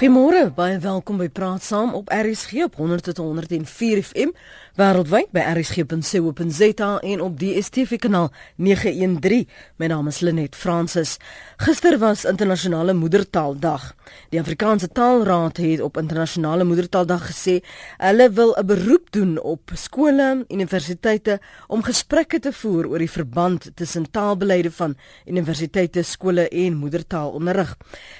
Goeiemôre, baie welkom by Praat Saam op RSG op 100 tot 104 FM wêreldwyd by rsg.co.za en op DStv kanaal 913. My naam is Lenet Fransis. Gister was internasionale moedertaaldag. Die Afrikaanse Taalraad het op internasionale moedertaaldag gesê hulle wil 'n beroep doen op skole, universiteite om gesprekke te voer oor die verband tussen taalbeleide van universiteite, skole en moedertaalonderrig.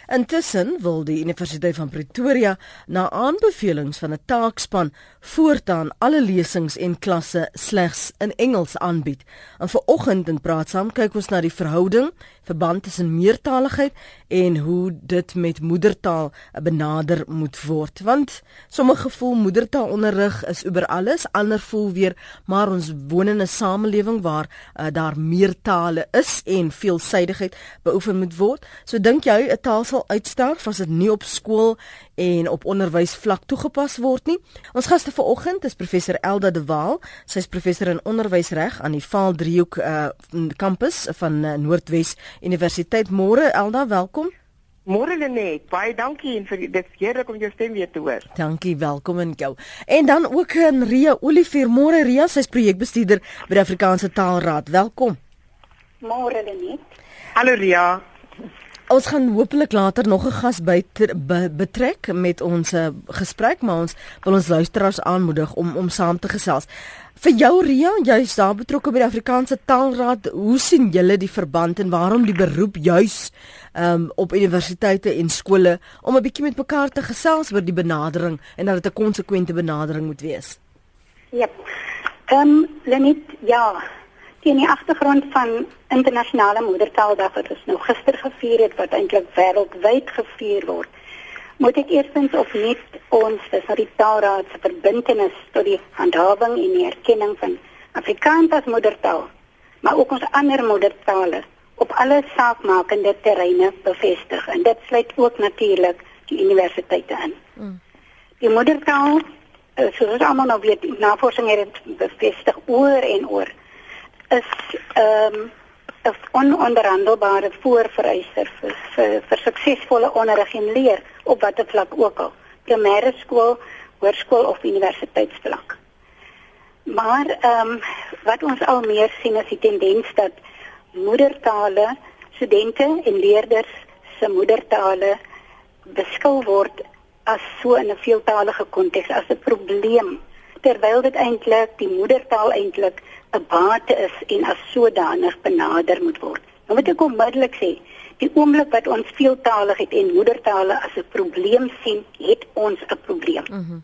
Intussen wil die Universiteit van Pretoria na aanbevelings van 'n taakspan voortaan alle lesings en klasse slegs in Engels aanbied. En vir oggend in praat saam kyk ons na die verhouding verband tussen meertaligheid en hoe dit met moedertaal benader moet word want sommige voel moedertaalonderrig is oor alles ander voel weer maar ons woon in 'n samelewing waar uh, daar meertale is en veelsidigheid beoefen moet word so dink jy 'n taal sal uitsterf as dit nie op skool en op onderwys vlak toegepas word nie. Ons gaste vanoggend is professor Elda de Waal. Sy is professor in onderwysreg aan die Vaal Driehoek uh, kampus van uh, Noordwes Universiteit. Môre Elda, welkom. Môre Lenet, baie dankie en vir dit heerlik om jou stem weer te hoor. Dankie, welkom in jou. En dan ook in Ria Olivier. Môre Ria, sy's projekbestuurder by die Afrikaanse Taalraad. Welkom. Môre Lenet. Hallo Ria. Ons gaan hopelik later nog 'n gas by be, betrek met ons uh, gesprek, maar ons wil ons luisteraars aanmoedig om om saam te gesels. Vir jou Ria, jy's daar betrokke by die Afrikaanse Taalraad. Hoe sien julle die verband en waarom die beroep juis um, op universiteite en skole om 'n bietjie met mekaar te gesels oor die benadering en dat dit 'n konsekwente benadering moet wees? Ja. Ehm um, Lenet, ja, teen die agtergrond van internasionale moedertaaldag wat ons nou gister gevier het wat eintlik wêreldwyd gevier word. Moet ek eerstens of net ons dis nou die taalraad se verbintenis tot die handhawing en die erkenning van Afrikaans as moedertaal, maar ook ons ander moedertale op alle saakmakende terreine bevestig en dit sluit ook natuurlik die universiteite in. Mm. Die moedertaal eh, soos almal nou weet, navorsing het bevestig oor en oor is ehm um, 'n ononderhandelbare voorvereiste vir, vir vir suksesvolle onderrig en leer op watter vlak ook al, primêre skool, hoërskool of universiteitsvlak. Maar ehm um, wat ons al meer sien is die tendens dat moedertale studente en leerders se moedertale beskou word as so in 'n veeltaalige konteks as 'n probleem terwyl dit eintlik die moedertaal eintlik 'n bate is en as sodanig benader moet word. Nou moet ek onmiddellik sê, die oomblik wat ons veeltaaligheid en moedertale as 'n probleem sien, het ons 'n probleem. Mm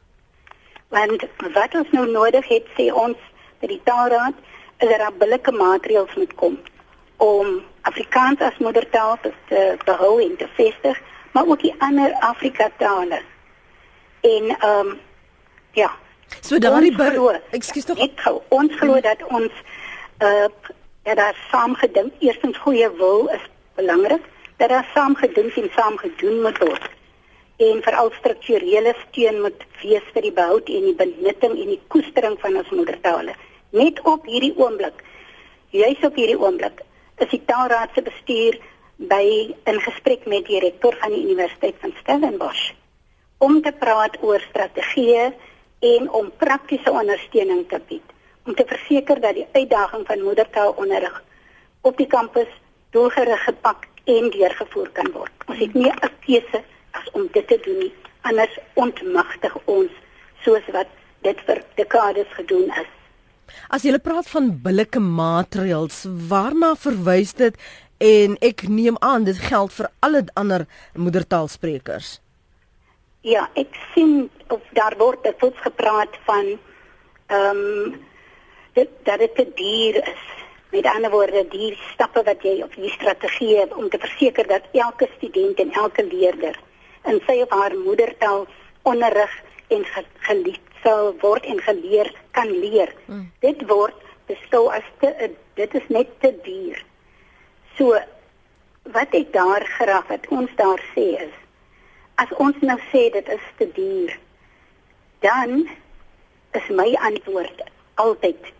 Want wat ons nou nodig het, sê ons by die Taalraad, is dat daar billike maatreëls moet kom om Afrikaans as moedertaal te behou en te vestig, maar ook die ander Afrika tale. En ehm um, ja, So daardie Ekskuus tog. Ek gou ons glo dat ons uh ja daar saam gedink. Eerstens goeie wil is belangrik dat daar saam gedink en saam gedoen moet word. En veral strukturele steun moet wees vir die behoud en die benutting en die koestering van ons moedertale. Net op hierdie oomblik. Juis op hierdie oomblik is die taalraad se bestuur by in gesprek met die rektor van die Universiteit van Stellenbosch om te praat oor strategieë en om praktiese ondersteuning te bied om te verseker dat die uitdaging van moedertaalonderrig op die kampus doelgerig gepak en deurgevoer kan word. Ons het nie 'n keuse as om dit te doen nie, anders ontmagtig ons soos wat dit vir dekades gedoen is. As jy praat van billike maatreëls, waarna verwys dit en ek neem aan dit geld vir alle ander moedertaalsprekers? Ja, ek sien of daar word dit vols gepraat van ehm um, dit dat dit 'n dier is. Met ander woorde, die stappe wat jy of die strategie om te verseker dat elke student en elke leerder in sy of haar moedertaal onderrig en geliefd sal word en geleer kan leer. Mm. Dit word beskou as te dit is net te duur. So wat ek daar graag wat ons daar sê is as ons nou sê dit is te duur, dan is my antwoord altyd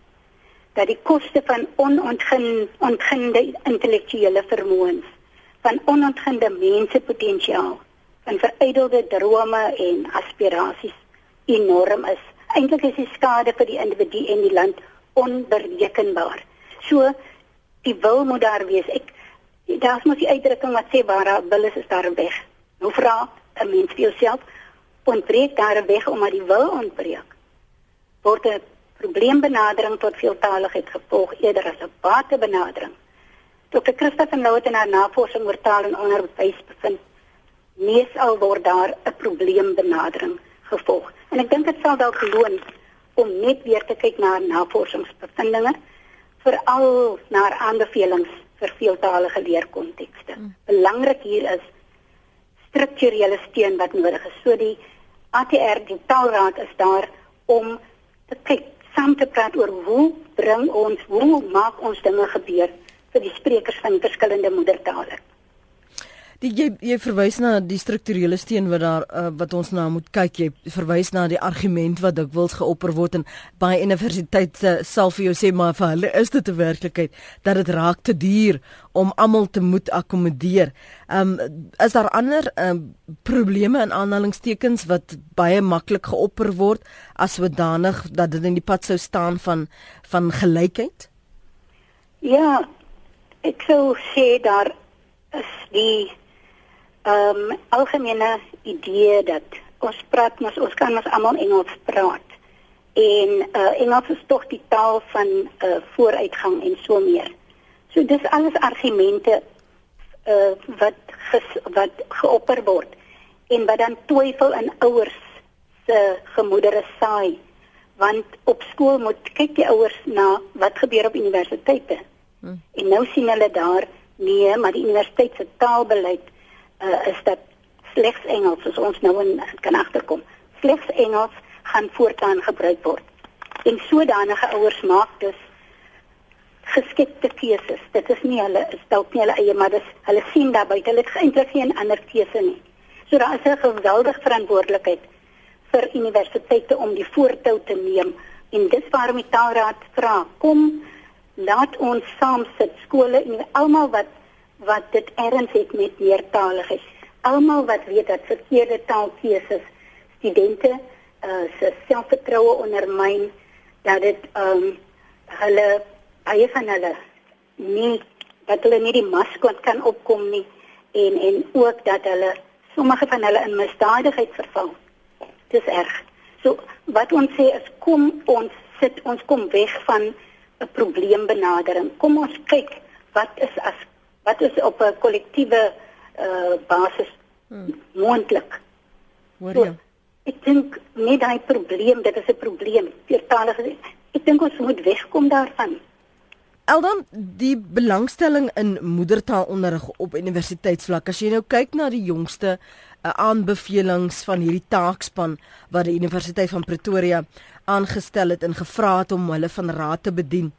dat die koste van onontginde intellektuele vermoëns, van onontginde mensepotensiaal, van verydelde drome en aspirasies enorm is. Eintlik is die skade vir die individu en die land onberekenbaar. So die wil moet daar wees. Ek daar's mos die uitdrukking wat sê waar daar wil is, is daar 'n weg. Nou vra 'n mens vir jouself, ontbreek daar 'n weg omdat die wil ontbreek? Word 'n probleembenadering tot veeltaaligheid gevolg eerder as 'n batebenadering? Dr. Christa van Loo het in haar navorsing oor taal en onderwys bevind meesal word daar 'n probleembenadering gevolg. En ek dink dit sal dalk loon om net weer te kyk na navorsingsbevindinge veral na aanbevelings vir veeltaalige leerkontekste. Hmm. Belangrik hier is strukturele steun wat nodig is. So die ATR die taalraad is daar om te kyk, saam te praat oor hoe bring ons, hoe maak ons dinge gebeur vir die sprekers van verskillende moedertale. Die jy jy verwys na die strukturele steun wat daar uh, wat ons na moet kyk. Jy verwys na die argument wat dikwels geopper word en baie universiteite sal vir jou sê maar vir hulle is dit 'n werklikheid dat dit raak te duur om almal te moet akkommodeer. Ehm um, is daar ander um, probleme in aanhalingstekens wat baie maklik geopper word as sodanig dat dit in die pad sou staan van van gelykheid? Ja, ek sou sê daar is die ehm um, algemene idee dat ons praat mos ons kan ons almal Engels praat. En uh Engels is tog die taal van uh vooruitgang en so meer. So dis alles argumente uh wat ges, wat geopper word en wat dan twyfel in ouers se gemoedere saai want op skool moet kyk die ouers na wat gebeur op universiteite. Hmm. En nou sien hulle daar nee, maar die universiteit se taalbeleid uh, is dat slegs Engels as ons nou in kan agterkom. Slegs Engels gaan voortaan gebruik word. En sodanige ouers maak dus geskikte keuses. Dit is nie hulle is dalk nie hulle eie, maar dis hulle sien daar buite hulle het eintlik geen ander keuse nie. So daar is 'n geweldige verantwoordelikheid vir universiteite om die voortou te neem en dis waarom die taalraad vra kom laat ons saam sit skole en almal wat wat dit erns het met meertaligheid. Almal wat weet dat verkeerde taalkeuses studente uh, se selfvertroue ondermyn dat dit ehm um, hulle baie van hulle nie dat hulle nie die maskot kan opkom nie en en ook dat hulle sommige van hulle in misdadigheid verval. Dis erg. So wat ons sê is kom ons sit ons kom weg van 'n probleembenadering. Kom ons kyk wat is as wat is op 'n kollektiewe uh basis hmm. moontlik. Hoor jy? So, ek dink nie daai probleem, dit is 'n probleem. Veertalige ek dink ons moet wegkom daarvan. Eldon, die belangstelling in moedertaalonderrig op universiteitsvlak, as jy nou kyk na die jongste uh, aanbevelings van hierdie taakspan wat die Universiteit van Pretoria aangestel het en gevra het om hulle van raad te bedien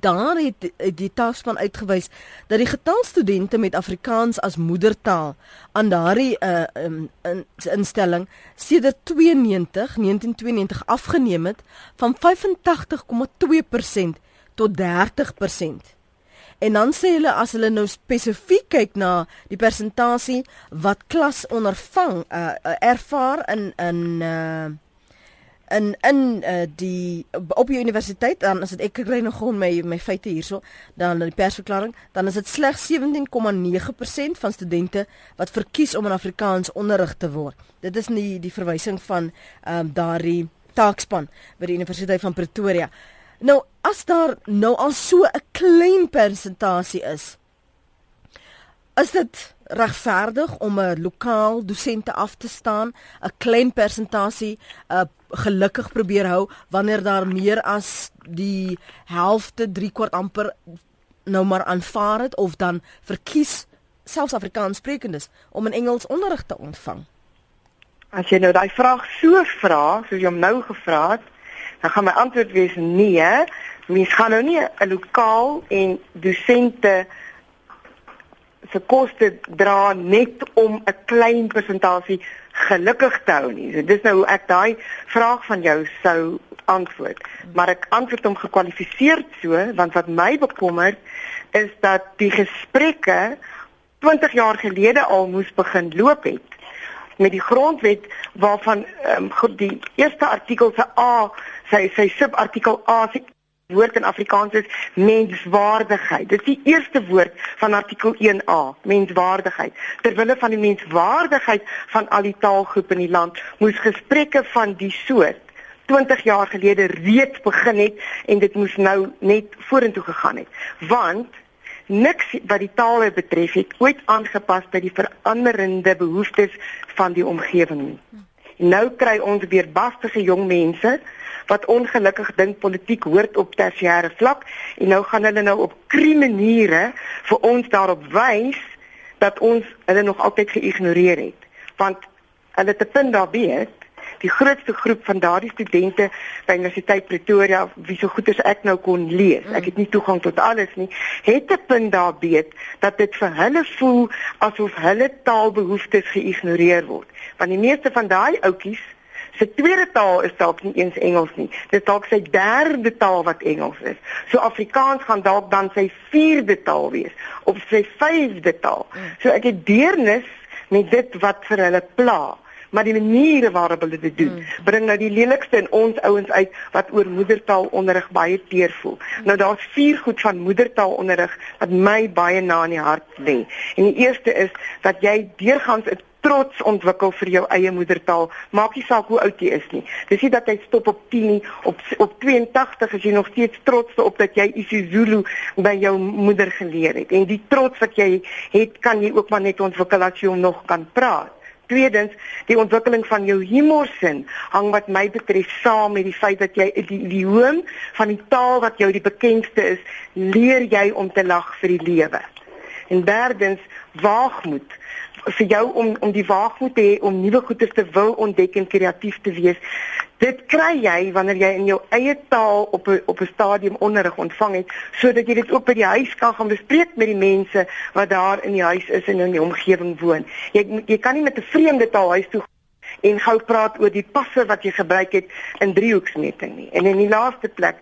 daar het, die taakspan uitgewys dat die getal studente met Afrikaans as moedertaal aan daardie uh, um, in, instelling sedert 92 1992 afgeneem het van 85,2% tot 30%. En dan sê hulle as hulle nou spesifiek kyk na die persentasie wat klas ondervang uh, ervaar in in uh, in in uh, die op die universiteit dan as dit ek kry nog gewoon my my feite hierso dan die persverklaring dan is dit slegs 17,9% van studente wat verkies om in Afrikaans onderrig te word. Dit is nie die verwysing van ehm um, daardie taakspan by die Universiteit van Pretoria. Nou as daar nou al so 'n klein persentasie is is dit regverdig om 'n lokaal dosente af te staan, 'n klein persentasie, 'n uh, gelukkig probeer hou wanneer daar meer as die helfte, 3 kwart amper nou maar aanvaar het of dan verkies selfs Afrikaans sprekendes om in Engels onderrig te ontvang. As jy nou daai vraag so vra, soos jy hom nou gevra het, dan gaan my antwoord wees nee. Mens gaan nou nie 'n lokaal en dosente se koste dra net om 'n klein persentasie gelukkig te hou nie. So dis nou hoe ek daai vraag van jou sou antwoord. Maar ek antwoord hom gekwalifiseerd so want wat my bekommer is dat die gesprekke 20 jaar gelede al moes begin loop het met die grondwet waarvan um, die eerste artikel se A sy sy subartikel A se woord in Afrikaans is menswaardigheid. Dis die eerste woord van artikel 1A, menswaardigheid. Terwille van die menswaardigheid van al die taalgroepe in die land moes gesprekke van die soort 20 jaar gelede reeds begin het en dit moes nou net vorentoe gegaan het. Want niks wat die tale betref het ooit aangepas by die veranderende behoeftes van die omgewing nie. Nou kry ons weer bastige jong mense wat ongelukkig dink politiek hoort op tersiêre vlak. En nou gaan hulle nou op kriminele vir ons daarop wys dat ons hulle nog altyd geïgnoreer het. Want hulle te punt daar weet die grootste groep van daardie studente by Universiteit Pretoria wie so goed as ek nou kon lees ek het nie toegang tot alles nie het te punt daar weet dat dit vir hulle voel asof hulle taalbehoeftes geïgnoreer word. Want die meeste van daai ouetjies Sy tweede taal is dalk nie eens Engels nie. Dit dalk sy derde taal wat Engels is. So Afrikaans gaan dalk dan sy vierde taal wees of sy vyfde taal. So ek het deernis met dit wat vir hulle pla maar die maniere waarop hulle dit doen mm. bring nou die lelikste in ons ouens uit wat oor moedertaalonderrig baie teer voel. Mm. Nou daar's vier goed van moedertaalonderrig wat my baie na in die hart lê. En die eerste is dat jy deurgangs 'n trots ontwikkel vir jou eie moedertaal. Maak nie saak hoe oud jy is nie. Dis nie dat jy stop op 10 nie, op op 82 as jy nog steeds trots op dat jy isiZulu by jou moeder geleer het. En die trots wat jy het, kan jy ook maar net ontwikkel as jy hom nog kan praat. Tweedens, die ontwikkeling van jou humorsin hang wat my betref saam met die feit dat jy die idioom van die taal wat jou die bekendste is, leer jy om te lag vir die lewe. En derdens, waagmoed vir jou om om die waagmoed te hê om nuwe goeie te wil ontdek en kreatief te wees. Dit kry jy wanneer jy in jou eie taal op 'n op 'n stadium onderrig ontvang het sodat jy dit ook by die huis kan gaan bespreek met die mense wat daar in die huis is en in die omgewing woon. Jy jy kan nie met 'n vreemde taal huis toe en gou praat oor die passe wat jy gebruik het in driehoeksmeting nie. En in die laaste plek,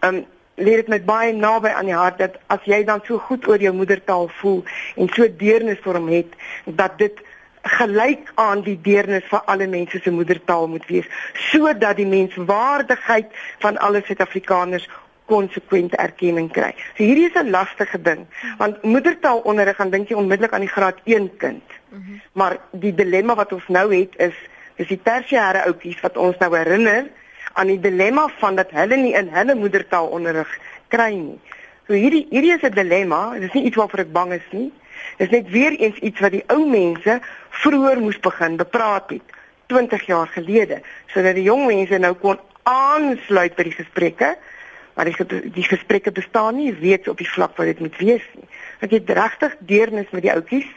um leer dit met baie naby aan die hart dat as jy dan so goed oor jou moedertaal voel en so deernis vir hom het dat dit gelyk aan die deernis vir alle mense se moedertaal moet wees sodat die menswaardigheid van alle Suid-Afrikaners konsekwente erkenning kry. So hierdie is 'n lastige ding want moedertaalonderrig dan dink jy onmiddellik aan die graad 1 kind. Mm -hmm. Maar die dilemma wat ons nou het is is die tersiêre ouppies wat ons nou herinner aan die dilemma van dat hulle nie in hulle moedertaal onderrig kry nie. So hierdie hierdie is 'n dilemma, dit is nie iets waarvoor ek bang is nie. Is net weer eens iets wat die ou mense vroeër moes begin bepraat het 20 jaar gelede sodat die jong mense nou kon aansluit by die gesprekke maar die die gesprekke bestaan nie reeds op die vlak wat dit moet wees nie. Ek het regtig deernis met die ouetjies.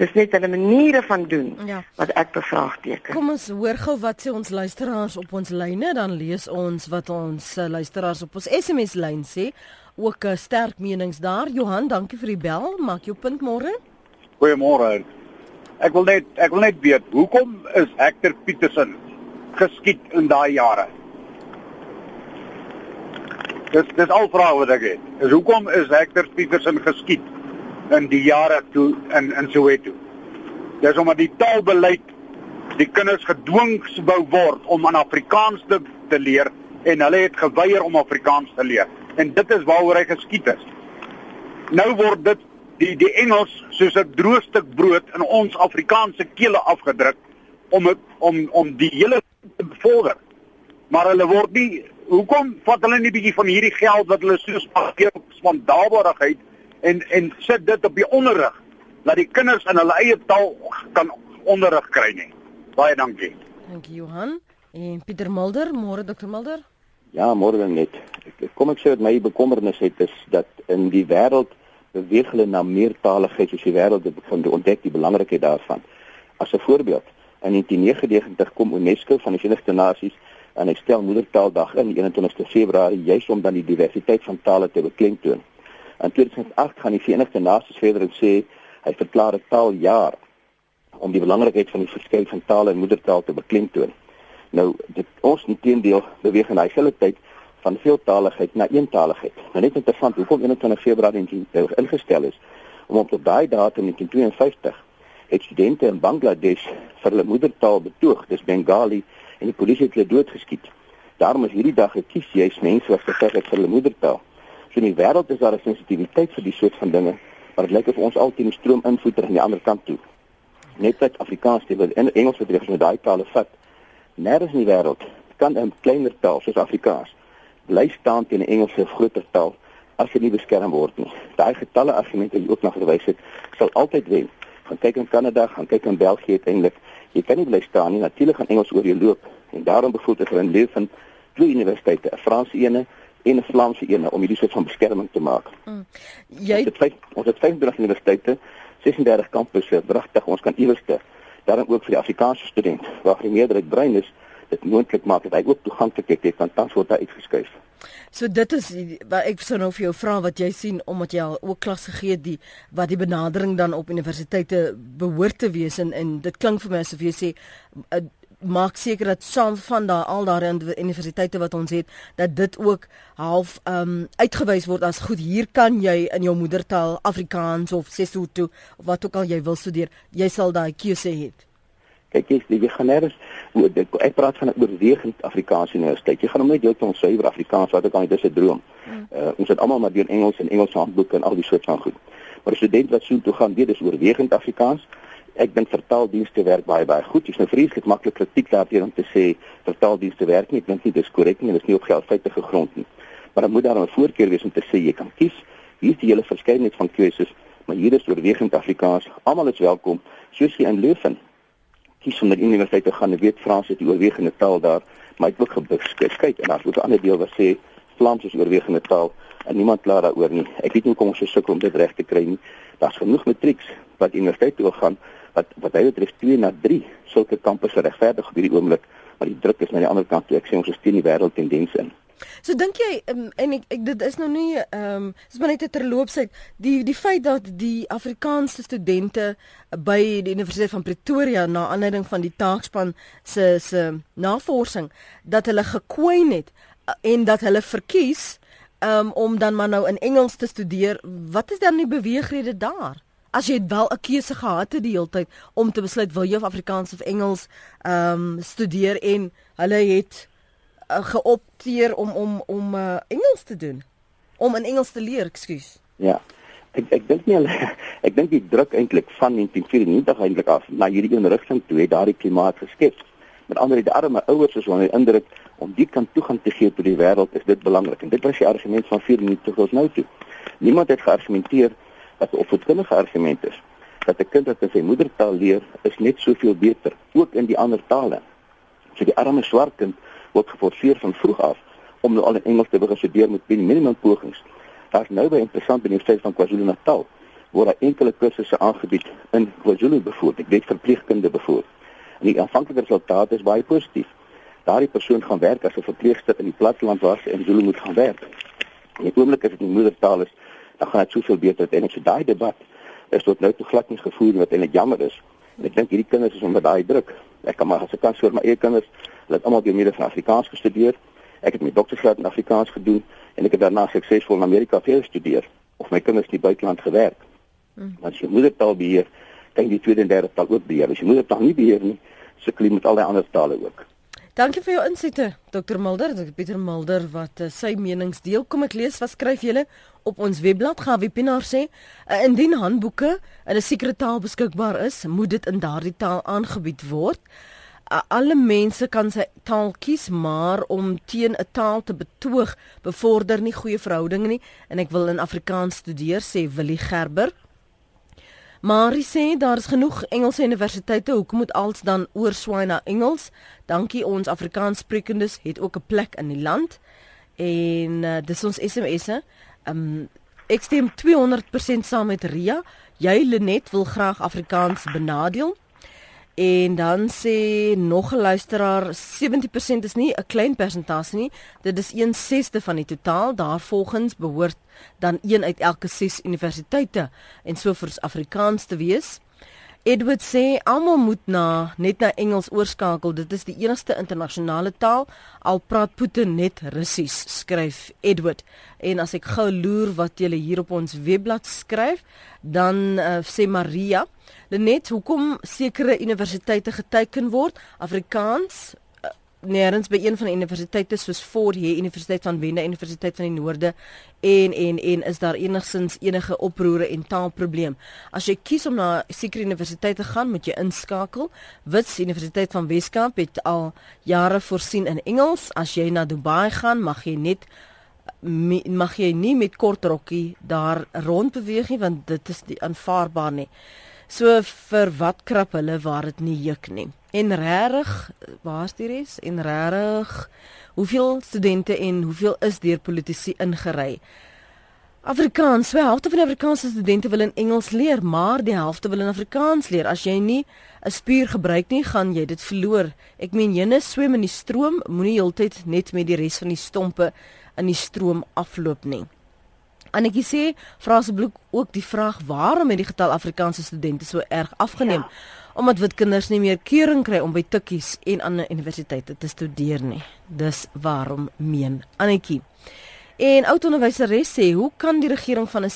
Dis net hulle maniere van doen ja. wat ek bevraagteken. Kom ons hoor gou wat sê ons luisteraars op ons lyne dan lees ons wat ons uh, luisteraars op ons SMS lyn sê. Ook uh, sterk menings daar. Johan, dankie vir die bel. Maak jou punt môre. Goeiemôre. Ek wil net ek wil net weet, hoekom is Hector Petersen geskiet in daai jare? Dis dis al vrae wat ek het. Is hoekom is Hector Petersen geskiet in die jare toe in in Soweto? Dis omdat die taalbeleid die kinders gedwing sou word om aan Afrikaans te, te leer en hulle het geweier om Afrikaans te leer. En dit is waaroor hy geskiet is. Nou word dit die die Engels soos 'n droë stuk brood in ons Afrikaanse kele afgedruk om het, om om die hele te bevorder. Maar hulle word nie hoekom vat hulle nie bietjie van hierdie geld wat hulle so spandeer op spandaalbaarheid en en sit dit op die onderrig dat die kinders in hulle eie taal kan onderrig kry nie. Baie dankie. Dankie Johan. En Pieter Mulder, môre Dr Mulder. Ja, môre net. Kom ek sê wat my bekommernis het is dat in die wêreld beweeg hulle na meertaligheid soos die wêreld die ontdek die belangrikheid daarvan. As 'n voorbeeld, in 1999 kom UNESCO van die Verenigde Nasies en ek stel moedertaaldag in 21ste Februarie juis om dan die diversiteit van tale te beklemtoon. In 2008 gaan die Verenigde Nasies verder en sê hy verklaar 'n taaljaar om die belangrikheid van die verskil van tale en moedertaal te beklemtoon. Nou dit ons inteendeel beweeg in daai hele tyd van veeltaligheid na eentaligheid. Nou net interessant hoekom 21 Februarie ingestel is om op daai datum in 1952 het studente in Bangladesh vir hulle moedertaal betoog, dis Bengali, en die polisie het hulle doodgeskiet. Daarom is hierdie dag gekies juis mense wat geveg het vir hulle moedertaal. So in die wêreld is daar 'n sensitiwiteit vir die soort van dinge, maar dit lyk of ons altyd die stroom invoeter aan die ander kant toe. Net wat Afrikaans die wat in Engels betref met daai tale vat. Nêrens in die wêreld kan 'n kleiner taal soos Afrikaans bly staan teen 'n Engelse groter taal as dit nie beskerm word nie. Daai getalle argumente wat jy ook na verwys het, sal altyd wen. Gaan kyk in Kanada, gaan kyk in België uiteindelik. Jy kan nie bly staan nie. Natuurlik gaan Engels oor jou loop en daarom bevoel dit vir 'n leef van twee universiteite, 'n Franse ene en 'n Vlaamse ene om hierdie soort van beskerming te maak. Mm. Jy ons het, vijf, ons het 35 universiteite, 36 kampusse, pragtig. Ons kan iewers te daarom ook vir die Afrikaanse student waar die meerderheid brein is dit moontlik maak dat hy ook toeganklikheid het want tans word hy uitgeskuif. So dit is wat ek sou nou vir jou vra wat jy sien omdat jy al ook klas gegee het die wat die benadering dan op universiteite behoort te wees en en dit klink vir my asof jy sê uh, maak seker dat saam van daai al daai universiteite wat ons het dat dit ook half um, uitgewys word as goed hier kan jy in jou moedertaal Afrikaans of Sesotho of wat ook al jy wil studeer jy sal daai keuse hê kyk jy jy gaan nêrens ek praat van 'n oorwegend Afrikaanse universiteit. Jy gaan hom net heeltemal suiwer Afrikaans wat ek aan dis 'n droom. Hmm. Uh, ons het almal maar deur Engels en Engelse handboeke en al die soort van goed. Maar 'n student wat so toe gaan, weet dis oorwegend Afrikaans. Ek dink vertaaldienste werk baie baie goed. Dis nou vreeslik maklik kritiek daarteenoor om te sê vertaaldienste werk nie. Ek dink nie dis korrek nie. Dit is nie op geldfeite gegrond nie. Maar dan moet daar 'n voorkeur wees om te sê jy kan kies. Hier is die hele verskeidenheid van keuses, maar hier is oorwegend Afrikaans. Almal is welkom, soos jy in Leuven kies om na die universiteit te gaan. Ek weet Frans is die oorwegende taal daar, maar ek wil geskei en daar's ook 'n ander deel wat sê Vlaams is oorwegende taal en niemand kla daaroor nie. Ek weet nie hoe kom ons so sukkel om dit reg te kry nie. Daar's genoeg matrieks wat universiteit toe gaan wat wat hy betref 2 na 3 sulke kampusse regverdig op hierdie oomblik, maar die druk is na die ander kant toe. Ek sê ons is teen die wêreld tendense in. So dink jy um, en ek, ek dit is nou nie ehm um, dis maar net 'n terloopsheid die die feit dat die Afrikaanse studente by die Universiteit van Pretoria na aanleiding van die taakspan se se navorsing dat hulle gekwyn het uh, en dat hulle verkies um, om dan maar nou in Engels te studeer wat is dan die beweegrede daar As jy wel 'n keuse gehad het die hele tyd om te besluit wil jy of Afrikaans of Engels ehm um, studeer en hulle het uh, geopteer om om om uh, Engels te doen. Om in Engels te leer, ekskuus. Ja. Ek ek dink nie ek dink die druk eintlik van 1994 eintlik af na hierdie inrigting toe het daardie klimaat geskep. Met ander woorde, die arme ouers is onder indruk om die kan toegang te gee tot die wêreld is dit belangrik. En dit was die argument van 94 tot nou toe. Niemand het geargumenteer dit 'n kundige argument is dat 'n kind wat in sy moedertaal leer is net soveel beter ook in die ander tale. So die arme swart kind word geforseer van vroeg af om nou al in Engels te begin studeer met minimum pogings. Daar's nou baie interessant in die feit van KwaZulu-Natal waar daar enkele kursusse aangebied in KwaZulu bevoor, ek weet verpleegkunde bevoor. En die aanvanklike resultate is baie positief. Daardie persoon gaan werk as 'n verpleegster in die platteland waar sy in Zulu moet gaan werk. En die oomblik as dit in moedertaal is, dan gaan dit soveel beter en ek sê daai debat is tot nou toe glad nie gevoer wat eintlik jammer is. En ek dink hierdie kinders is onder daai druk. Ek kan maar as ek kan vir my eie kinders Hulle het almal deur van Afrikaans gestudeer. Ek het my doktorsgraad in Afrikaans gedoen en ek het daarna suksesvol in Amerika verder gestudeer of my kinders in die buiteland gewerk. Hmm. As jy moedertaal beheer, kan jy die tweede en derde taal ook beheer. As jy moedertaal nie beheer nie, sukkel jy met al die ander tale ook. Dankie vir jou insigte, Dr Mulder, Dr Pieter Mulder wat uh, sy menings deel. Kom ek lees wat skryf julle op ons webblad. Gawie Pinaar sê, uh, indien handboeke in 'n sekere taal beskikbaar is, moet dit in daardie taal aangebied word alle mense kan sy taal kies, maar om teen 'n taal te betoog bevorder nie goeie verhoudinge nie en ek wil in Afrikaans studeer sê Willie Gerber. Maar hy sê daar is genoeg Engelse universiteite, hoekom moet als dan oorswaai na Engels? Dankie ons Afrikaanssprekendes het ook 'n plek in die land. En uh, dis ons SMS'e. Um ek stem 200% saam met Ria. Jy Lenet wil graag Afrikaans benadeel. En dan sê nog 'n luisteraar 70% is nie 'n klein persentasie nie. Dit is 1/6 van die totaal. Daarvolgens behoort dan een uit elke 6 universiteite en so vir Afrikaans te wees. Edward sê almal moet na net na Engels oorskakel. Dit is die enigste internasionale taal. Al praat Putin net Russies, skryf Edward. En as ek gou loer wat julle hier op ons webblad skryf, dan uh, sê Maria, net hoekom sekere universiteite geteken word Afrikaans nêrens by een van die universiteite soos Fort Hare Universiteit van Wende Universiteit van die Noorde en en en is daar enigsins enige oproere en taalprobleem. As jy kies om na sekere universiteite te gaan, moet jy inskakel. Wits Universiteit van Weskaap het al jare voorsien in Engels. As jy na Dubai gaan, mag jy net mag jy nie met kort rokkie daar rond beweeg nie want dit is nie aanvaarbaar nie. So vir wat krap hulle waar dit nie juk nie. En regtig, waar's die res? En regtig, hoeveel studente en hoeveel is deur politici ingery? Afrikaans, wel, helfte van die Afrikaanse studente wil in Engels leer, maar die helfte wil in Afrikaans leer. As jy nie 'n spier gebruik nie, gaan jy dit verloor. Ek meen, jene swem in die stroom, moenie heeltyd net met die res van die stompe in die stroom afloop nie. Ek sê, vra asseblief ook die vraag, waarom het die getal Afrikaanse studente so erg afgeneem? Ja omdat wit kinders nie meer keuring kry om by tikkies en ander universiteite te studeer nie. Dis waarom meen Annetjie. En oud onderwyseres sê, hoe kan die regering van 'n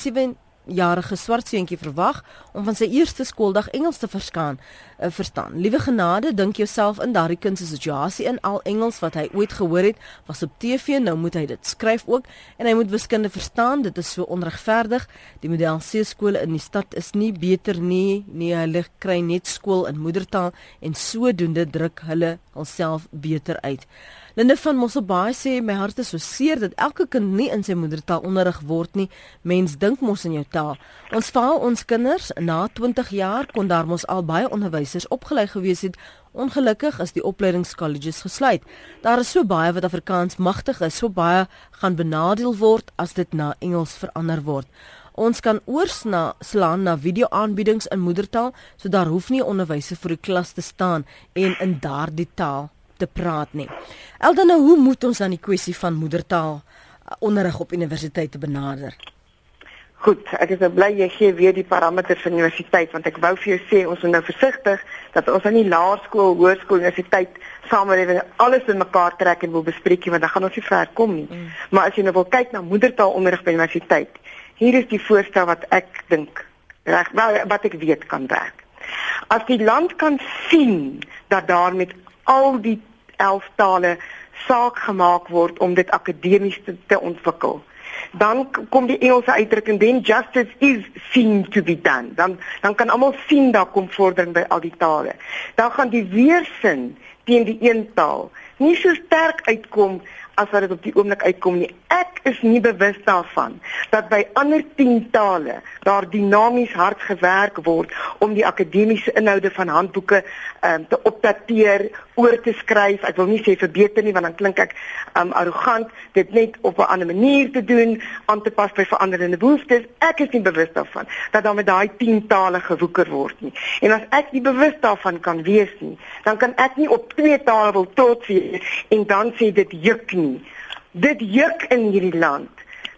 jarige swart seentjie verwag om van sy eerste skooldag Engels te verstaan uh, verstaan. Liewe genade, dink jouself in daardie kind se situasie in al Engels wat hy ooit gehoor het, was op TV, nou moet hy dit skryf ook en hy moet wiskunde verstaan. Dit is so onregverdig. Die model C skole in die stad is nie beter nie. Nee, hulle kry net skool in moedertaal en sodoende druk hulle hulself beter uit. Linde van Mosselbaai sê my hart is so seer dat elke kind nie in sy moedertaal onderrig word nie. Mens dink mos in jou taal. Ons faal ons kinders na 20 jaar kon daar mos al baie onderwysers opgelei gewees het. Ongelukkig is die opleidingskolleges gesluit. Daar is so baie wat Afrikaans magtig is, so baie gaan benadeel word as dit na Engels verander word. Ons kan oors na slaan na video-aanbiedings in moedertaal, so daar hoef nie onderwysers vir die klas te staan en in daardie taal te praat nie. Eldan nou, hoe moet ons dan die kwessie van moedertaal uh, onderrig op universiteite benader? Goed, ek is nou bly jy gee weer die parameters van universiteit want ek wou vir jou sê ons moet nou versigtig dat ons aan die laerskool, hoërskool, universiteit samelewing alles in mekaar trek en wil bespreek want dan gaan ons nie ver kom nie. Mm. Maar as jy nou wil kyk na moedertaalonderrig by universiteit, hier is die voorstel wat ek dink reg wel wat ek weet kan werk. As die land kan sien dat daar met al die 11 tale saak gemaak word om dit akademies te, te ontwikkel. Dan kom die Engelse uitdrukking then justice is seen to be done. Dan dan kan almal sien daar kom vordering by al die tale. Dan gaan die weersin teen die een taal nie so sterk uitkom as wat dit op die oomblik uitkom nie. Ek is nie bewus daarvan dat by ander 10 tale daar dinamies hard gewerk word om die akademiese inhoude van handboeke um, te opdateer, oor te skryf. Ek wil nie sê verbeter nie want dan klink ek um arrogant dit net op 'n ander manier te doen, aan te pas by veranderende behoeftes. Ek is nie bewus daarvan dat daar met daai 10 tale gewoeker word nie. En as ek nie bewus daarvan kan wees nie, dan kan ek nie op twee tale wil trots wees en dan sê dit juk nie. Dit juk in hierdie land.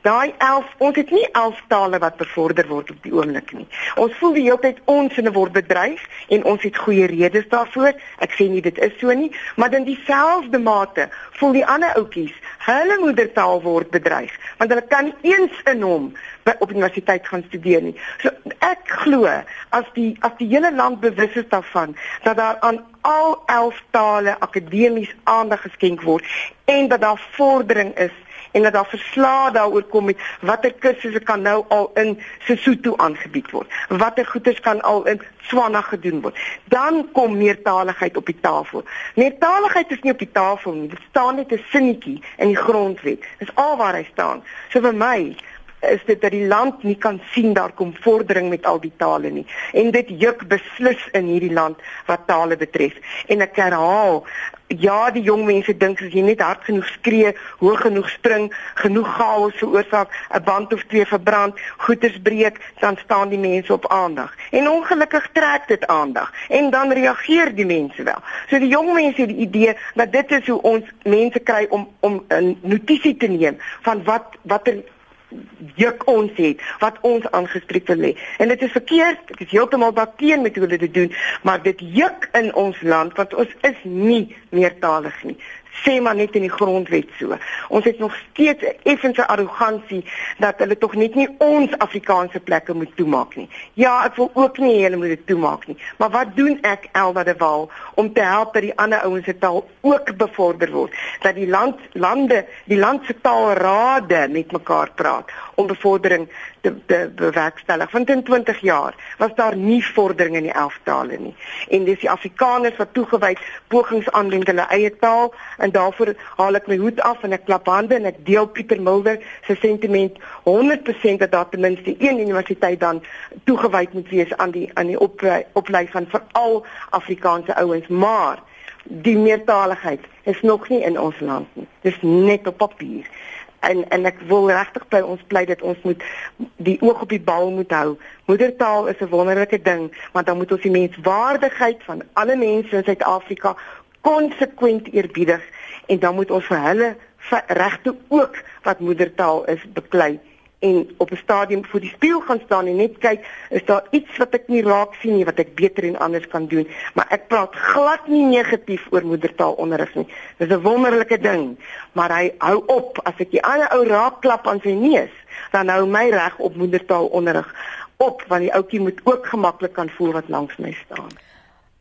Daai 11, ons het nie 11 tale wat bevorder word op die oomblik nie. Ons voel die hele tyd ons in 'n word bedreig en ons het goeie redes daarvoor. Ek sê nie dit is so nie, maar in dieselfde mate voel die ander ouetjies hulle moedertaal word bedreig want hulle kan nie eens in hom by op universiteit gaan studeer nie. So ek glo as die as die hele land bewus is daarvan dat daar aan al 11 tale akademies aandag geskenk word en dat daar vordering is en dat daar verslae daaroor kom met watter kursusse kan nou al in Sesotho aangebied word. Watter goeders kan al in Swana gedoen word. Dan kom meertaligheid op die tafel. Meertaligheid is nie op die tafel nie. Dit staan net 'n sinnetjie in die grondwet. Dis al waar hy staan. So vir my is dit dat die land nie kan sien daar kom vordering met al die tale nie. En dit juk beslis in hierdie land wat tale betref. En ek herhaal ja die jong mense dink as jy net hard genoeg skree hoog genoeg spring genoeg chaos veroorsaak 'n band of twee verbrand goeters breek dan staan die mense op aandag. En ongelukkig trek dit aandag. En dan reageer die mense wel. So die jong mense het die idee dat dit is hoe ons mense kry om om 'n notisie te neem van wat watter juk ons het wat ons aangespreek wil hê. En dit is verkeerd. Ek is heeltemal daarteen met hoe hulle dit doen, maar dit juk in ons land want ons is nie meertalig nie sê maar net in die grondwet so. Ons het nog steeds 'n effense arrogansie dat hulle tog net nie ons Afrikaanse plekke moet toemaak nie. Ja, ek wil ook nie hulle moet dit toemaak nie. Maar wat doen ek Elda de Wal om te help dat die ander ouens se taal ook bevorder word? Dat die land lande, die land se taalrade met mekaar praat om bevordering te, te bewerkstellig. Want in 20 jaar was daar nie vordering in die 11 tale nie. En dis die Afrikaners wat toegewyd pogings aanwend hulle eie taal en daarvoor haal ek my hoed af en ek klap hande en ek deel Pieter Mulder se sentiment 100% dat daar ten minste een universiteit dan toegewyd moet wees aan die aan die oplei, oplei van veral Afrikaanse ouens maar die meertaligheid is nog nie in ons land nie dis net op papier en en ek wil regtig by ons bly dat ons moet die oog op die bal moet hou. Moedertaal is 'n wonderlike ding, maar dan moet ons die menswaardigheid van alle mense in Suid-Afrika konsekwent eerbiedig en dan moet ons vir hulle regte ook wat moedertaal is beklei en op 'n stadium voor die spieël gaan staan en net kyk is daar iets wat ek nie raak sien nie wat ek beter en anders kan doen. Maar ek praat glad nie negatief oor moedertaalonderrig nie. Dis 'n wonderlike ding maar hy hou op. As ek die ander ou raak klap aan sy neus dan hou my reg op moedertaalonderrig op want die ouetjie moet ook gemaklik kan voel wat langs my staan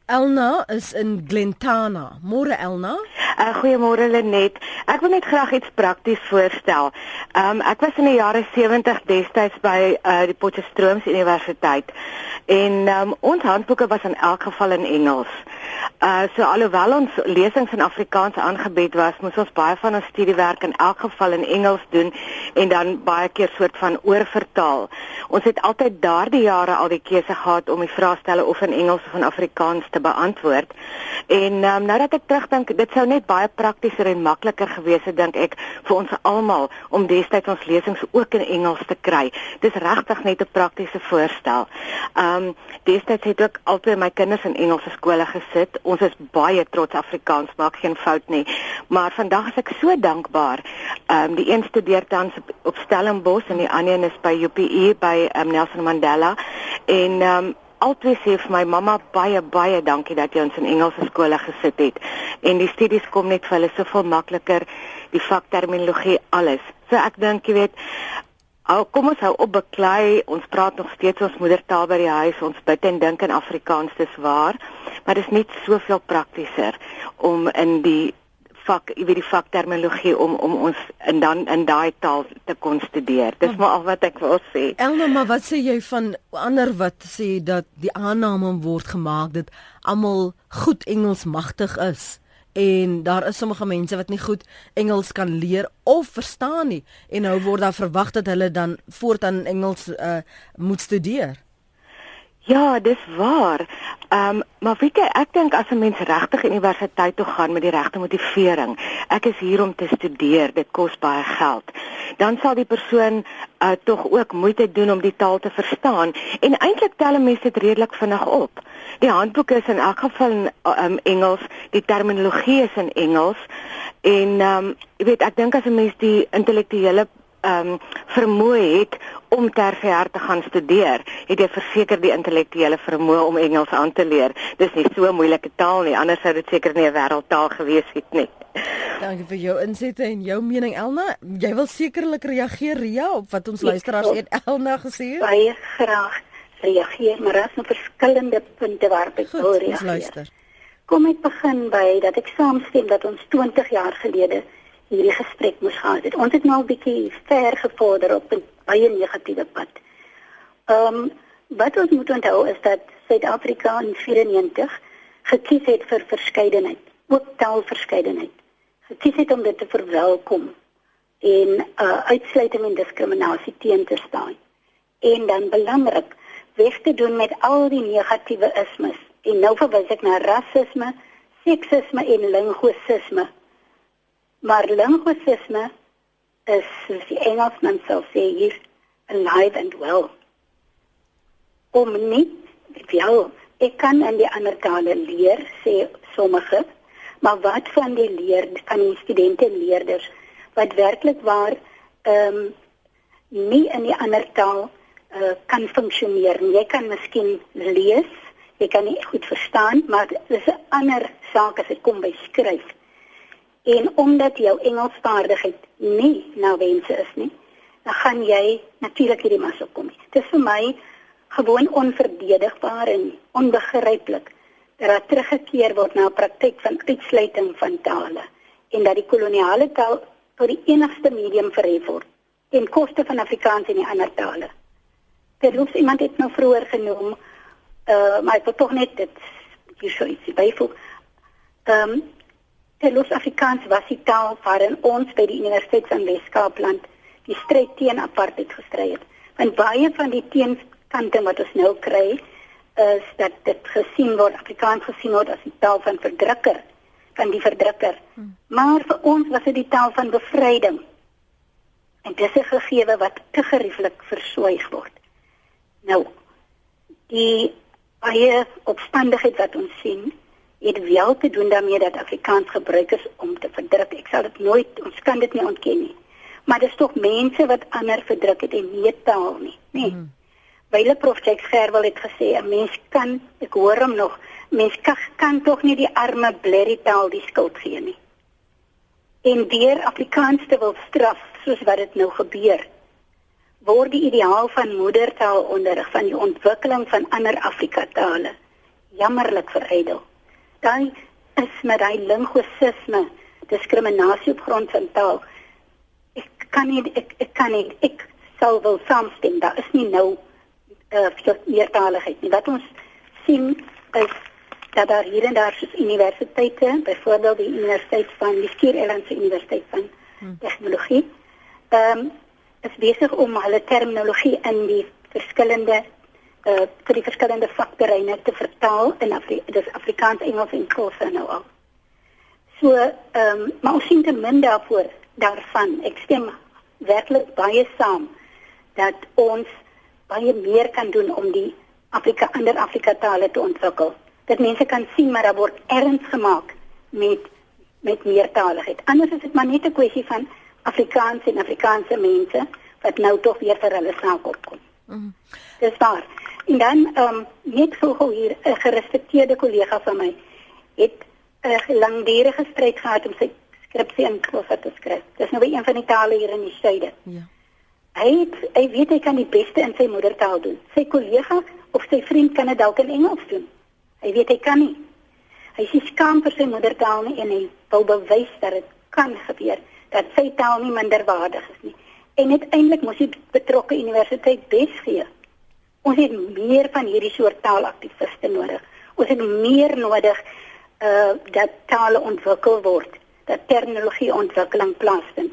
Elna is in Glentana. Môre Elna. Uh, Goeiemôre Lenet. Ek wil net graag iets prakties voorstel. Um ek was in die jare 70 destyds by uh, die Potchefstroomse Universiteit en um ons handboeke was in elk geval in Engels. Uh so alhoewel ons lesings in Afrikaans aangebied was, moes ons baie van ons studiewerk in elk geval in Engels doen en dan baie keer soort van oorvertaal. Ons het altyd daardie jare al die keuse gehad om die vraestelle of in Engels of in Afrikaans te beantwoord. En um, nou dat ek terugdink, dit sou net baie praktischer en makliker gewees het dink ek vir ons almal om destyds ons lesings ook in Engels te kry. Dis regtig net 'n praktiese voorstel. Um destyds het ek altyd my kinders in Engelse skole gesit. Ons is baie trots Afrikaans, maak geen fout nie. Maar vandag is ek so dankbaar. Um die een studeer tans op, op Stellenbosch en die ander is by UPE by um, Nelson Mandela en um altyd sê vir my mamma baie baie dankie dat jy ons in Engelse skole gesit het en die studies kom net vir hulle soveel makliker die vakterminologie alles so ek dink jy weet Al kom ons hou op beklei, ons praat nog steeds ons moedertaal by die huis, ons bid en dink in Afrikaans, dis waar, maar dit is net soveel praktischer om in die vak, jy weet die vakterminologie om om ons in dan in daai taal te kon studeer. Dis maar al wat ek wil sê. Elna, maar wat sê jy van ander wat sê dat die aanname word gemaak dat almal goed Engels magtig is? En daar is sommige mense wat nie goed Engels kan leer of verstaan nie en nou word daar verwag dat hulle dan voortaan Engels uh, moet studeer. Ja, dis waar. Ehm, um, maar weet jy, ek dink as 'n mens regtig universiteit toe gaan met die regte motivering, ek is hier om te studeer, dit kos baie geld. Dan sal die persoon uh tog ook moeite doen om die taal te verstaan en eintlik tel 'n mens dit redelik vinnig op. Die handboek is in elk geval in um, Engels, die terminologie is in Engels en ehm um, jy weet, ek dink as 'n mens die intellektuele ehm um, vermoë het om tersiêr te gaan studeer, het jy verseker die intellektuele vermoë om Engels aan te leer. Dis nie so 'n moeilike taal nie, anders sou dit seker nie 'n wêreldtaal gewees het nie. Dankie vir jou insette en jou mening Elna. Jy wil sekerlik reageer Ria op wat ons luisteraars het Elna gesê het. Baie graag reageer, maar daar's nog verskillende punte waarop ek wil reageer. Kom ek begin by dat ek saamstem dat ons 20 jaar gelede hierdie gesprek moes gehad het. Ons het nou 'n bietjie ver gevorder op 'n baie negatiewe pad. Ehm um, wat ons moet onthou is dat Suid-Afrika in 94 gekies het vir verskeidenheid, ook taalverskeidenheid. Gekies het om dit te verwelkom en uh, uitsluiting en diskriminasie teen te staan. En dan belangrik, weg te doen met al die negatiewe ismes. En nou verwys ek na rasisme, seksisme en lingvisisme Maar linguisme is soos die Engelsman sou sê hier alive and well. Om nie wel ek kan in die ander tale leer sê sommige maar wat van die leer van die studente en leerders wat werklik waar ehm um, nie in die ander taal uh, kan funksioneer. Jy kan miskien lees, jy kan nie goed verstaan, maar dit is 'n ander saak as dit kom by skryf. En omdat jou Engelsvaardigheid nie na wense is nie, dan gaan jy natuurlik hierdie mas opkom. Dit is vir my gewoon onverdedigbaar en onbegryplik dat daar teruggekeer word na 'n praktyk van uitsluiting van tale en dat die koloniale taal tot die enigste medium verhef word ten koste van Afrikaans en die ander tale. Hoef iemand het nou vroeër genoem, uh, maar ek wil tog net dit hier sou iets byvoeg. Ehm um, Telos Afrikaans was die taal waarin ons by die Universiteit van Wes-Kaapland die stryd teen apartheid gestry het. Want baie van die teenkante wat ons nou kry, is dat dit gesien word Afrikaans gesien word as die taal van verdrukker van die verdrukker. Hmm. Maar vir ons was dit die taal van bevryding. En dis 'n gegewe wat te gerieflik verswyg word. Nou die baie opstandigheid wat ons sien, het wel te doen daarmee dat Afrikaans gebruik is om te verdruk. Ek sal dit nooit ons kan dit nie ontken nie. Maar dis tog mense wat ander verdruk het en nie taal nie, nê? Nee. Hmm. Wyle Prof Jack Gerwel het gesê 'n mens kan, ek hoor hom nog, mens kan, kan tog nie die arme blerrie taal die skuld gee nie. En deur Afrikaans te wil straf soos wat dit nou gebeur, word die ideaal van moedertaalonderrig van die ontwikkeling van ander Afrika tale jammerlik verydel. Dan is met daai lingvisisme, diskriminasie op grond van taal. Ek kan nie ek ek kan nie ek sou wil saamstem, daar is nie nou uh, meertaligheid nie. Wat ons sien is dat daar hier en daar soos universiteite, byvoorbeeld die Universiteit van die Skiereilandse Universiteit van hmm. Tegnologie, ehm um, is besig om hulle terminologie in die verskillende uh vir die verskillende vakterreine te vertaal in Afri dis Afrikaans, Engels en Khoisa nou al. So ehm um, maar ons sien te min daarvoor daarvan. Ek stem werklik baie saam dat ons baie meer kan doen om die Afrika ander Afrika tale te ontwikkel. Dat mense kan sien maar daar word erns gemaak met met meertaligheid. Anders is dit maar net 'n kwessie van Afrikaans en Afrikaanse mense wat nou tog weer vir hulle saak opkom. Mm. Dis waar. En dan ehm um, net so gou hier 'n gerespekteerde kollega van my het 'n langdurige stryd gehad om sy skripsie in Xhosa te skryf. Dis nou een van die tale hier in die suide. Ja. Hy het, hy weet hy kan die beste in sy moedertaal doen. Sy kollega of sy vriend kan dit dalk in Engels doen. Hy weet hy kan nie. Hy is skaam vir sy moedertaal nie en hy wil bewys dat dit kan gebeur dat sy taal nie minderwaardig is nie. En uiteindelik moes die betrokke universiteit bes gee. Ons het meer van hierdie soort taalaktiviste nodig. Ons het meer nodig uh dat tale ontwikkel word, dat terminologie ontwikkeling plaasvind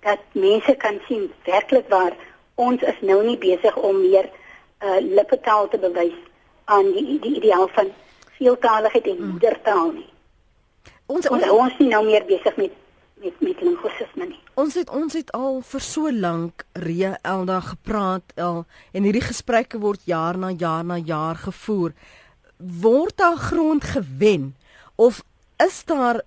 dat mense kan sien werklik waar ons is nou nie besig om meer uh, lippetaal te bewys aan die die ideaal van veeltaaligheid en mm. moedertaal nie. Ons ons, ons is nou meer besig met met met lingvisisme nie. Ons het ons het al vir so lank Ria Elda gepraat al en hierdie gesprekke word jaar na jaar na jaar gevoer. Word daar grond gewen of is daar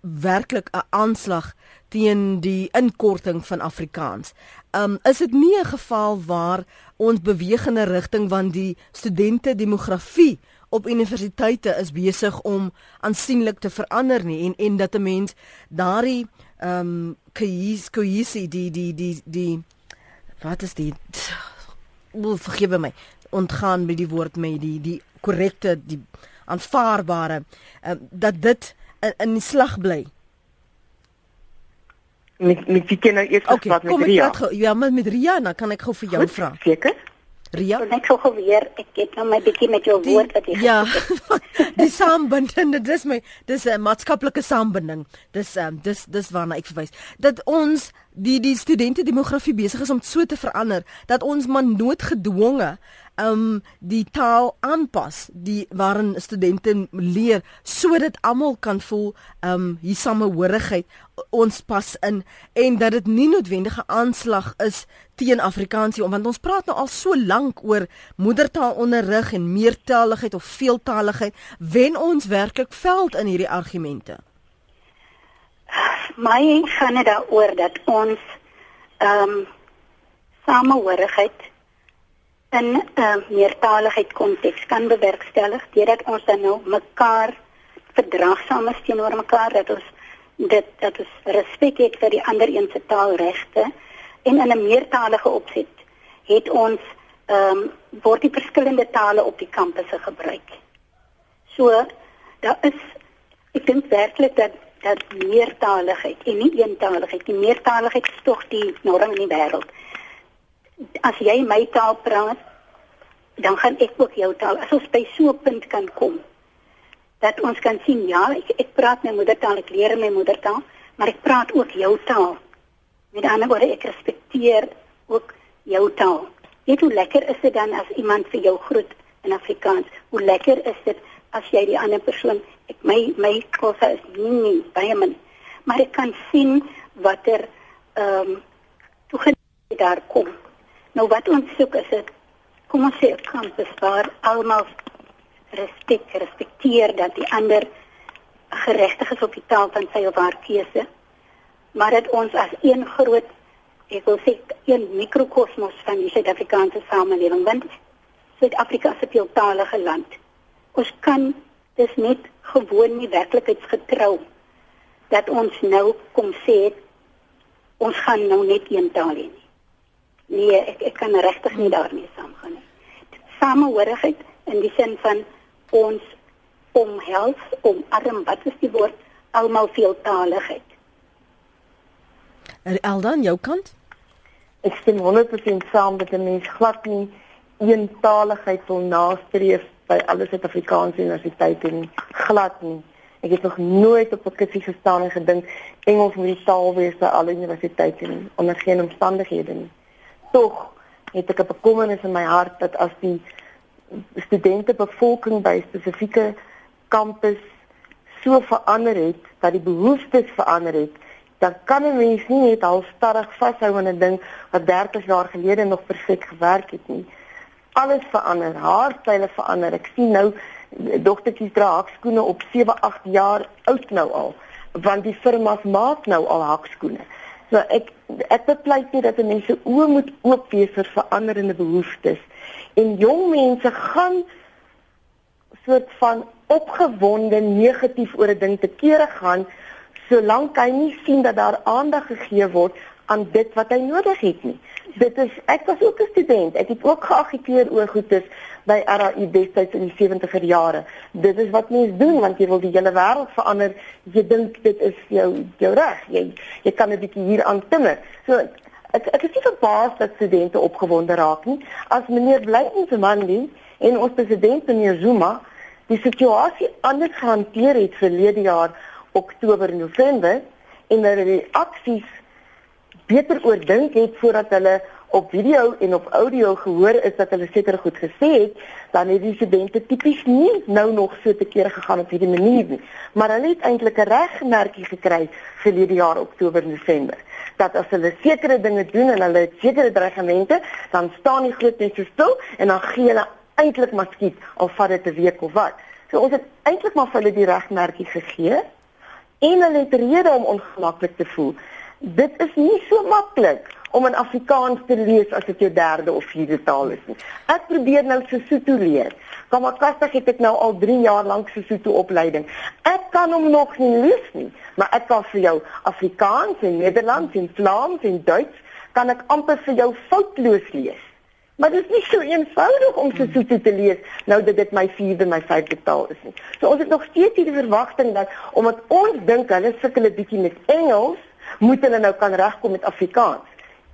werklik 'n aanslag teen die inkorting van Afrikaans. Um is dit nie 'n geval waar ons beweeg in 'n rigting van die studente demografie op universiteite is besig om aansienlik te verander nie en en dat 'n mens daardie um cohesie die die die die wat is die wil vergewe my ontgaan met die woord met die die korrekte die aanvaarbare um, dat dit in, in die slag bly met met wie ken nou eers okay, wat met Ria? Ek ja, met, met Ria, dan kan ek gou vir jou vra. Seker? Ria? Ek gou gou weer, ek het nou my bietjie met jou die, woord wat jy Ja. die saambinding, dit is my dis 'n maatskaplike saambinding. Dis ehm um, dis dis waarna ek verwys. Dat ons die die studente demografie besig is om so te verander dat ons maar noodgedwonge um die taal aanpas die waarin studente leer sodat almal kan voel um hier samehorigheid ons pas in en dat dit nie noodwendige aanslag is teen Afrikaans nie want ons praat nou al so lank oor moedertaalonderrig en meertaligheid of veeltaligheid. Wen ons werklik veld in hierdie argumente? My gaan dit daaroor dat ons um samehorigheid in 'n uh, meertaligheid konteks kan bewerkstellig deurdat ons dan nou mekaar verdraagsaam is teenoor mekaar dat ons dit dat ons respek het vir die ander een se taalregte en in 'n meertalige opset het ons ehm um, word die verskillende tale op die kampusse gebruik. So daar is ek dink werklik dat dat meertaligheid en nie eentaligheid, die meertaligheid is tog die norm in die wêreld. As jy my taal praat, dan gaan ek ook jou taal. As ons by so 'n punt kan kom dat ons kan sien ja, ek, ek praat my moedertaal, ek leer my moedertaal, maar ek praat ook jou taal. Met ander woorde, ek respekteer ook jou taal. Weet hoe lekker is dit dan as iemand vir jou groet in Afrikaans? Hoe lekker is dit as jy die ander persoon, ek my my kosse is nie nie baie min, maar ek kan sien watter ehm um, toe daar kom. Nou wat ons soek is dit kom ons sê 'n kampus waar almal respek respekteer dat die ander geregtig is op die taal van sy of haar keuse maar dat ons as een groot ek wil sê een mikrokosmos van die Suid-Afrikaanse samelewing want Suid-Afrika is 'n veeltaalige land. Ons kan dis net gewoon nie werklikheidsgetrou dat ons nou kom sê ons gaan nou net een taal hê nie nee ek ek kan regtig nie daarmee saamgaan nie samehorigheid in die sin van ons omhels, omarm, wat is die woord? Almal veeltaligheid. En Eldan, jou kant? Ek stem 100% saam dat 'n mens glad nie eentaligheid wil nastreef by alle Suid-Afrikaanse universiteite nie. Glad nie. Ek het nog nooit op 'n kursus gestaan en gedink Engels moet die taal wees by alle universiteite nie, onder geen omstandighede nie. Tog het ek 'n bekommernis in my hart dat as die studente bevolking by spesifieke kampus so verander het dat die behoeftes verander het dan kan 'n mens nie net al stadig vashou aan 'n ding wat 30 jaar gelede nog perfek gewerk het nie. Alles verander haarstyle verander. Ek sien nou dogtertjies dra hakskoene op 7 8 jaar oud nou al want die firmas maak nou al hakskoene so ek ek bepleit nie dat mense oë moet oop wees vir veranderende behoeftes en jong mense gaan soort van opgewonde negatief oor 'n ding te kere gaan solank hy nie sien dat daar aandag gegee word aan dit wat hy nodig het nie. Dit is ek was ook 'n student. Ek het ook geagiteer oor goedes by RAI destyds in die 70er jare. Dit is wat mense doen want jy wil die hele wêreld verander. Jy dink dit is jou jou reg. Jy jy kan 'n bietjie hier aan timmer. So Ek ek is nie verbaas dat studente opgewonde raak nie. As meneer Blydensemandi en ons president meneer Zuma die situasie anders gehanteer het verlede jaar Oktober November en hulle die aksies beter oordink het voordat hulle op video en op audio gehoor is dat hulle seker goed gesê het, dan het die studente tipies nie nou nog so te kere gegaan op hierdie manier nie. Maar hulle het eintlik 'n regmerkie gekry vir hierdie jaar Oktober November dat as hulle sekere dinge doen en hulle het sekere dreigemente, dan staan die groot mense stil en dan gee hulle eintlik maar skiet al vat dit 'n week of wat. So ons het eintlik maar vir hulle die regmerkie gegee en hulle het rede om ongemaklik te voel. Dit is nie so maklik om in Afrikaans te lees as dit jou derde of vierde taal is nie. Ek probeer nou Sesotho leer. Kamakastig het ek nou al 3 jaar lank Sesotho opleiding. Ek kan hom nog nie lees nie, maar ek kan vir jou Afrikaans en Nederlands en Vlaams en Duits kan ek amper vir jou foutloos lees. Maar dit is nie so eenvoudig om Sesotho te lees nou dat dit my vierde my vyfde taal is nie. So ons het nog steeds hierdie verwagting dat omdat ons dink hulle sukkel 'n bietjie met Engels, moet hulle nou kan regkom met Afrikaans.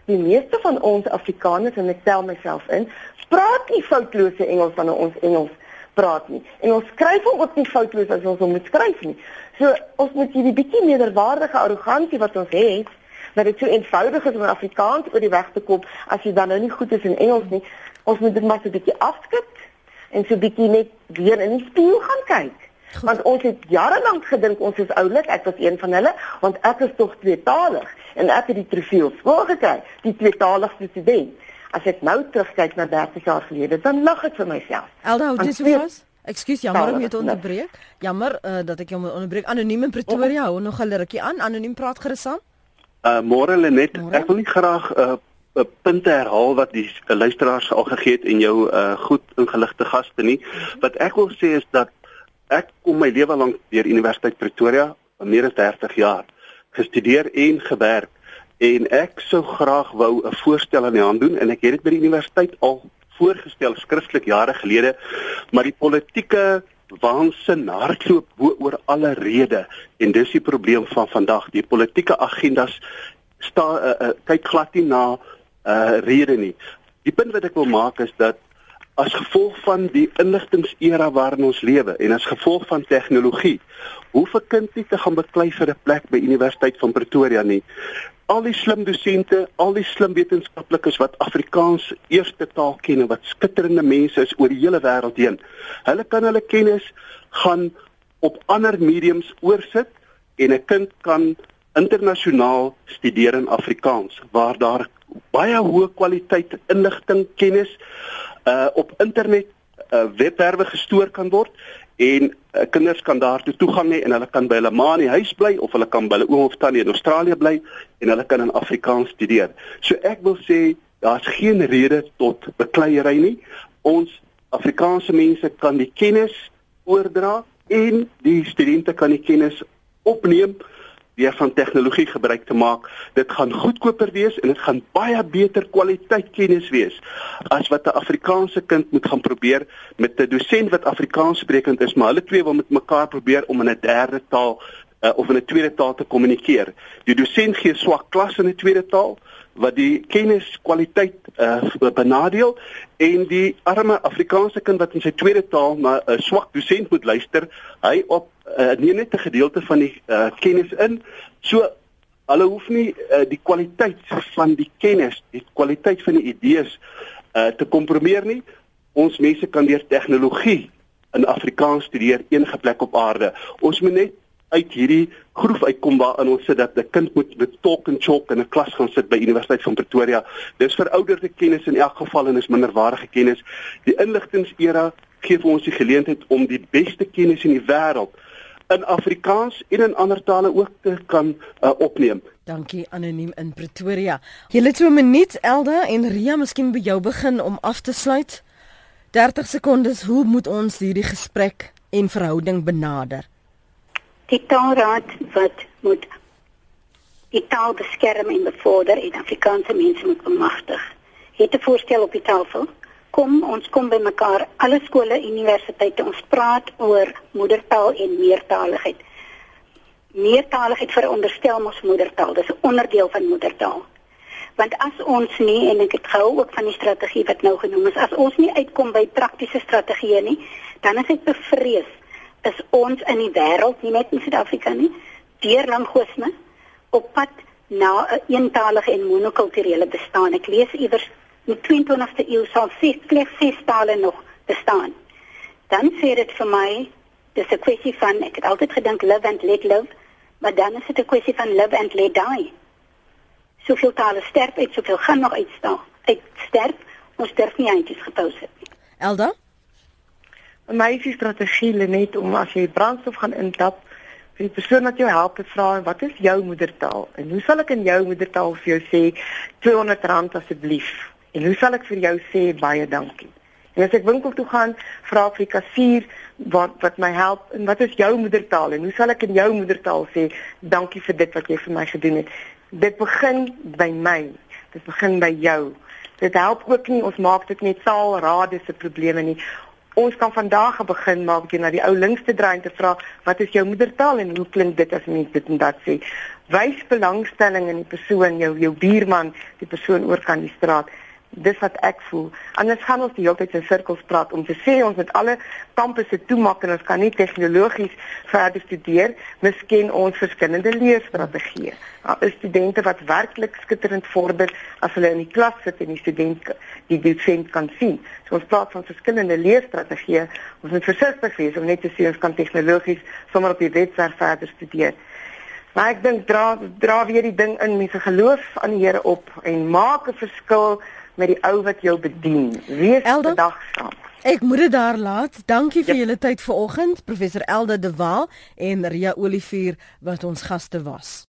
Die meeste van ons Afrikaners en ek tel myself in, praat nie foutlose Engels wanneer ons Engels praat nie. En ons skryf hom ook nie foutloos as ons hom moet skryf nie. So ons moet hierdie bietjie meerderwaardige arrogansie wat ons het, dat dit so eenvoudig is om Afrikaans oor die weg te kom as jy dan nou nie goed is in Engels nie. Ons moet dit maar so 'n bietjie afskit en so 'n bietjie net weer in die spieël gaan kyk. Goed. Want ons het jare lank gedink ons is oulik, ek was een van hulle, want ek is tog tweetalig en ek het die trofee op skool gekry, die tweetaligste student. As ek nou terugkyk na 30 jaar gelede, dan lag ek vir myself. Elda, hoe dis vas? Ekskuus, jammer om jou te onderbreek. Jammer uh, dat ek jou moet onderbreek. Anoniem in Pretoria, hou nog 'n rukkie aan. Anoniem praat gerus aan. Uh môre Lenet, ek wil nie graag uh uh, punte herhaal wat die uh, luisteraars al gegee het en jou uh, goed ingeligte gaste nie. Wat ek wil sê is dat ek kom my lewe lank deur Universiteit Pretoria, meer as 30 jaar gestudeer en gewerk. En ek sou graag wou 'n voorstel aan die hand doen en ek het dit by die universiteit al voorgestel skriftelik jare gelede, maar die politieke waansin hardloop bo oor alle rede en dis die probleem van vandag. Die politieke agendas sta uh, uh, kyk glad nie na uh, rede nie. Die punt wat ek wil maak is dat as gevolg van die inligtingsera waarin ons lewe en as gevolg van tegnologie hoef 'n kind nie te gaan beklei vir 'n plek by Universiteit van Pretoria nie al die slim dosente, al die slim wetenskaplikes wat Afrikaans eerste taal ken en wat skitterende mense is oor die hele wêreld heen. Hulle kan hulle kennis gaan op ander mediums oorsit en 'n kind kan internasionaal studeer in Afrikaans waar daar baie hoë kwaliteit inligting kennis uh op internet uh webwerwe gestoor kan word en uh, kinders kan daartoe toegang hê en hulle kan by hulle ma in die huis bly of hulle kan by hulle oom of tannie in Australië bly en hulle kan in Afrikaans studeer. So ek wil sê daar's geen rede tot bekleierery nie. Ons Afrikaanse mense kan die kennis oordra en die studente kan die kennis opneem deur van tegnologie gebruik te maak. Dit gaan goedkoper wees en dit gaan baie beter kwaliteit kennis wees as wat 'n Afrikaanse kind moet gaan probeer met 'n dosent wat Afrikaans sprekend is, maar hulle twee wil met mekaar probeer om in 'n derde taal uh, of in 'n tweede taal te kommunikeer. Die dosent gee swak klas in 'n tweede taal wat die kenniskwaliteit uh, benadeel en die arme Afrikaanse kind wat in sy tweede taal na 'n uh, swak dosent moet luister, hy op uh, neem net 'n gedeelte van die uh, kennis in. So hulle hoef nie uh, die kwaliteit van die kennis, die kwaliteit van die idees uh, te kompromieer nie. Ons mense kan deur tegnologie in Afrikaans studeer enige plek op aarde. Ons moet net uit hierdie groef uitkom waarin ons sit dat 'n kind moet met talk and chalk in 'n klas gaan sit by Universiteit van Pretoria. Dis verouderde kennis in elk geval en is minderwaardige kennis. Die inligtingsera gee vir ons die geleentheid om die beste kennis in die wêreld in Afrikaans en in ander tale ook te kan uh, opneem. Dankie anoniem in Pretoria. Julle het so 'n minuut Elda en Ria, miskien by jou begin om af te sluit. 30 sekondes, hoe moet ons hierdie gesprek en verhouding benader? Die taalraad wat moet die taal beskerm en bevorder en Afrikaanse mense moet bemagtig. Het 'n voorstel op die tafel. Kom ons kom by mekaar. Alle skole universiteite ons praat oor moedertaal en meertaligheid. Meertaligheid veronderstel ons moedertaal. Dis 'n onderdeel van moedertaal. Want as ons nie en ek het gehou ook van die strategie wat nou genoem is as ons nie uitkom by praktiese strategieë nie dan is ek bevrees is ons in die wêreld nie net in Suid-Afrika nie deur langosme op pad na 'n een eentalige en monokulturele bestaan ek lees iewers in die 22ste eeu sal ses slegs ses tale nog bestaan. Dan sê dit vir my dis 'n kwessie van ek het altyd gedink live and let live, maar dan is dit 'n kwessie van live and let die. Soveel tale sterf uit, soveel gaan nog uitstaan. Ek sterf, ons sterf nie eintlik gepous het nie. Elda? My is die strategie net om as jy brandstof gaan intap vir die persoon wat jou help te vra wat is jou moedertaal en hoe sal ek in jou moedertaal vir jou sê R200 asseblief En hoe sal ek vir jou sê baie dankie? En as ek winkel toe gaan, vra vir kassier wat wat my help en wat is jou moedertaal en hoe sal ek in jou moedertaal sê dankie vir dit wat jy vir my gedoen het? Dit begin by my. Dit begin by jou. Dit help ook nie ons maak dit net taalrade se probleme nie. Ons kan vandag begin maak jy na die ou linkste draai te vra wat is jou moedertaal en hoe klink dit as mens dit en dat sê. Wys belangstelling in die persoon, jou jou buurman, die persoon oor kan die straat dis wat ek voel. Anders gaan ons die hele tyd in sirkels praat om te sê ons met alle kampusse toemaak en ons kan nie tegnologies verder studeer, miskien ons verskillende leerstrategieë. Daar is studente wat werklik skitterend vorder as hulle in die klas sit en die student die dosent kan sien. So ons praat van verskillende leerstrategieë. Ons moet versigtig wees om net te sê ons kan tegnologies sommer op die webwerf verder studeer. Maar ek dink dra dra weer die ding in mense geloof aan die Here op en maak 'n verskil met die ou wat jou bedien. Wees bedagsaam. Ek moet dit daar laat. Dankie vir yep. julle tyd vanoggend, professor Elda de Waal en Ria Olivier wat ons gaste was.